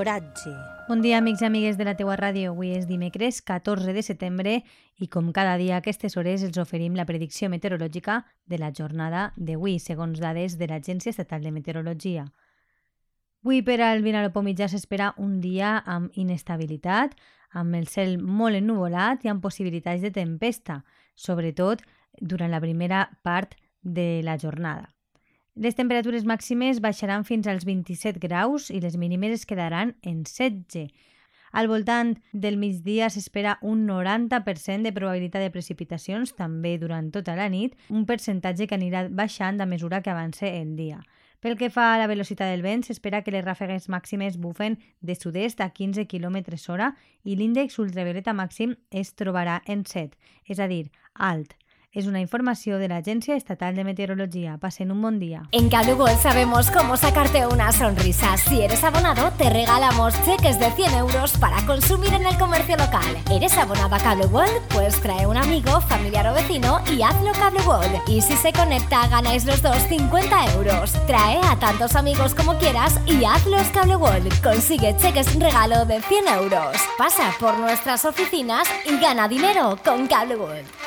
L'oratge. Bon dia, amics i amigues de la teua ràdio. Avui és dimecres 14 de setembre i com cada dia a aquestes hores els oferim la predicció meteorològica de la jornada d'avui, segons dades de l'Agència Estatal de Meteorologia. Avui per al Vinalopó mitjà s'espera un dia amb inestabilitat, amb el cel molt ennuvolat i amb possibilitats de tempesta, sobretot durant la primera part de la jornada. Les temperatures màximes baixaran fins als 27 graus i les mínimes es quedaran en 16. Al voltant del migdia s'espera un 90% de probabilitat de precipitacions, també durant tota la nit, un percentatge que anirà baixant a mesura que avance el dia. Pel que fa a la velocitat del vent, s'espera que les ràfegues màximes bufen de sud-est a 15 km hora i l'índex ultravioleta màxim es trobarà en 7, és a dir, alt. Es una información de la Agencia Estatal de Meteorología. Pasen un buen día. En Cable World sabemos cómo sacarte una sonrisa. Si eres abonado, te regalamos cheques de 100 euros para consumir en el comercio local. ¿Eres abonado a Cable World? Pues trae un amigo, familiar o vecino y hazlo Cable World. Y si se conecta, ganáis los dos 50 euros. Trae a tantos amigos como quieras y hazlos Cable World. Consigue cheques regalo de 100 euros. Pasa por nuestras oficinas y gana dinero con Cable World.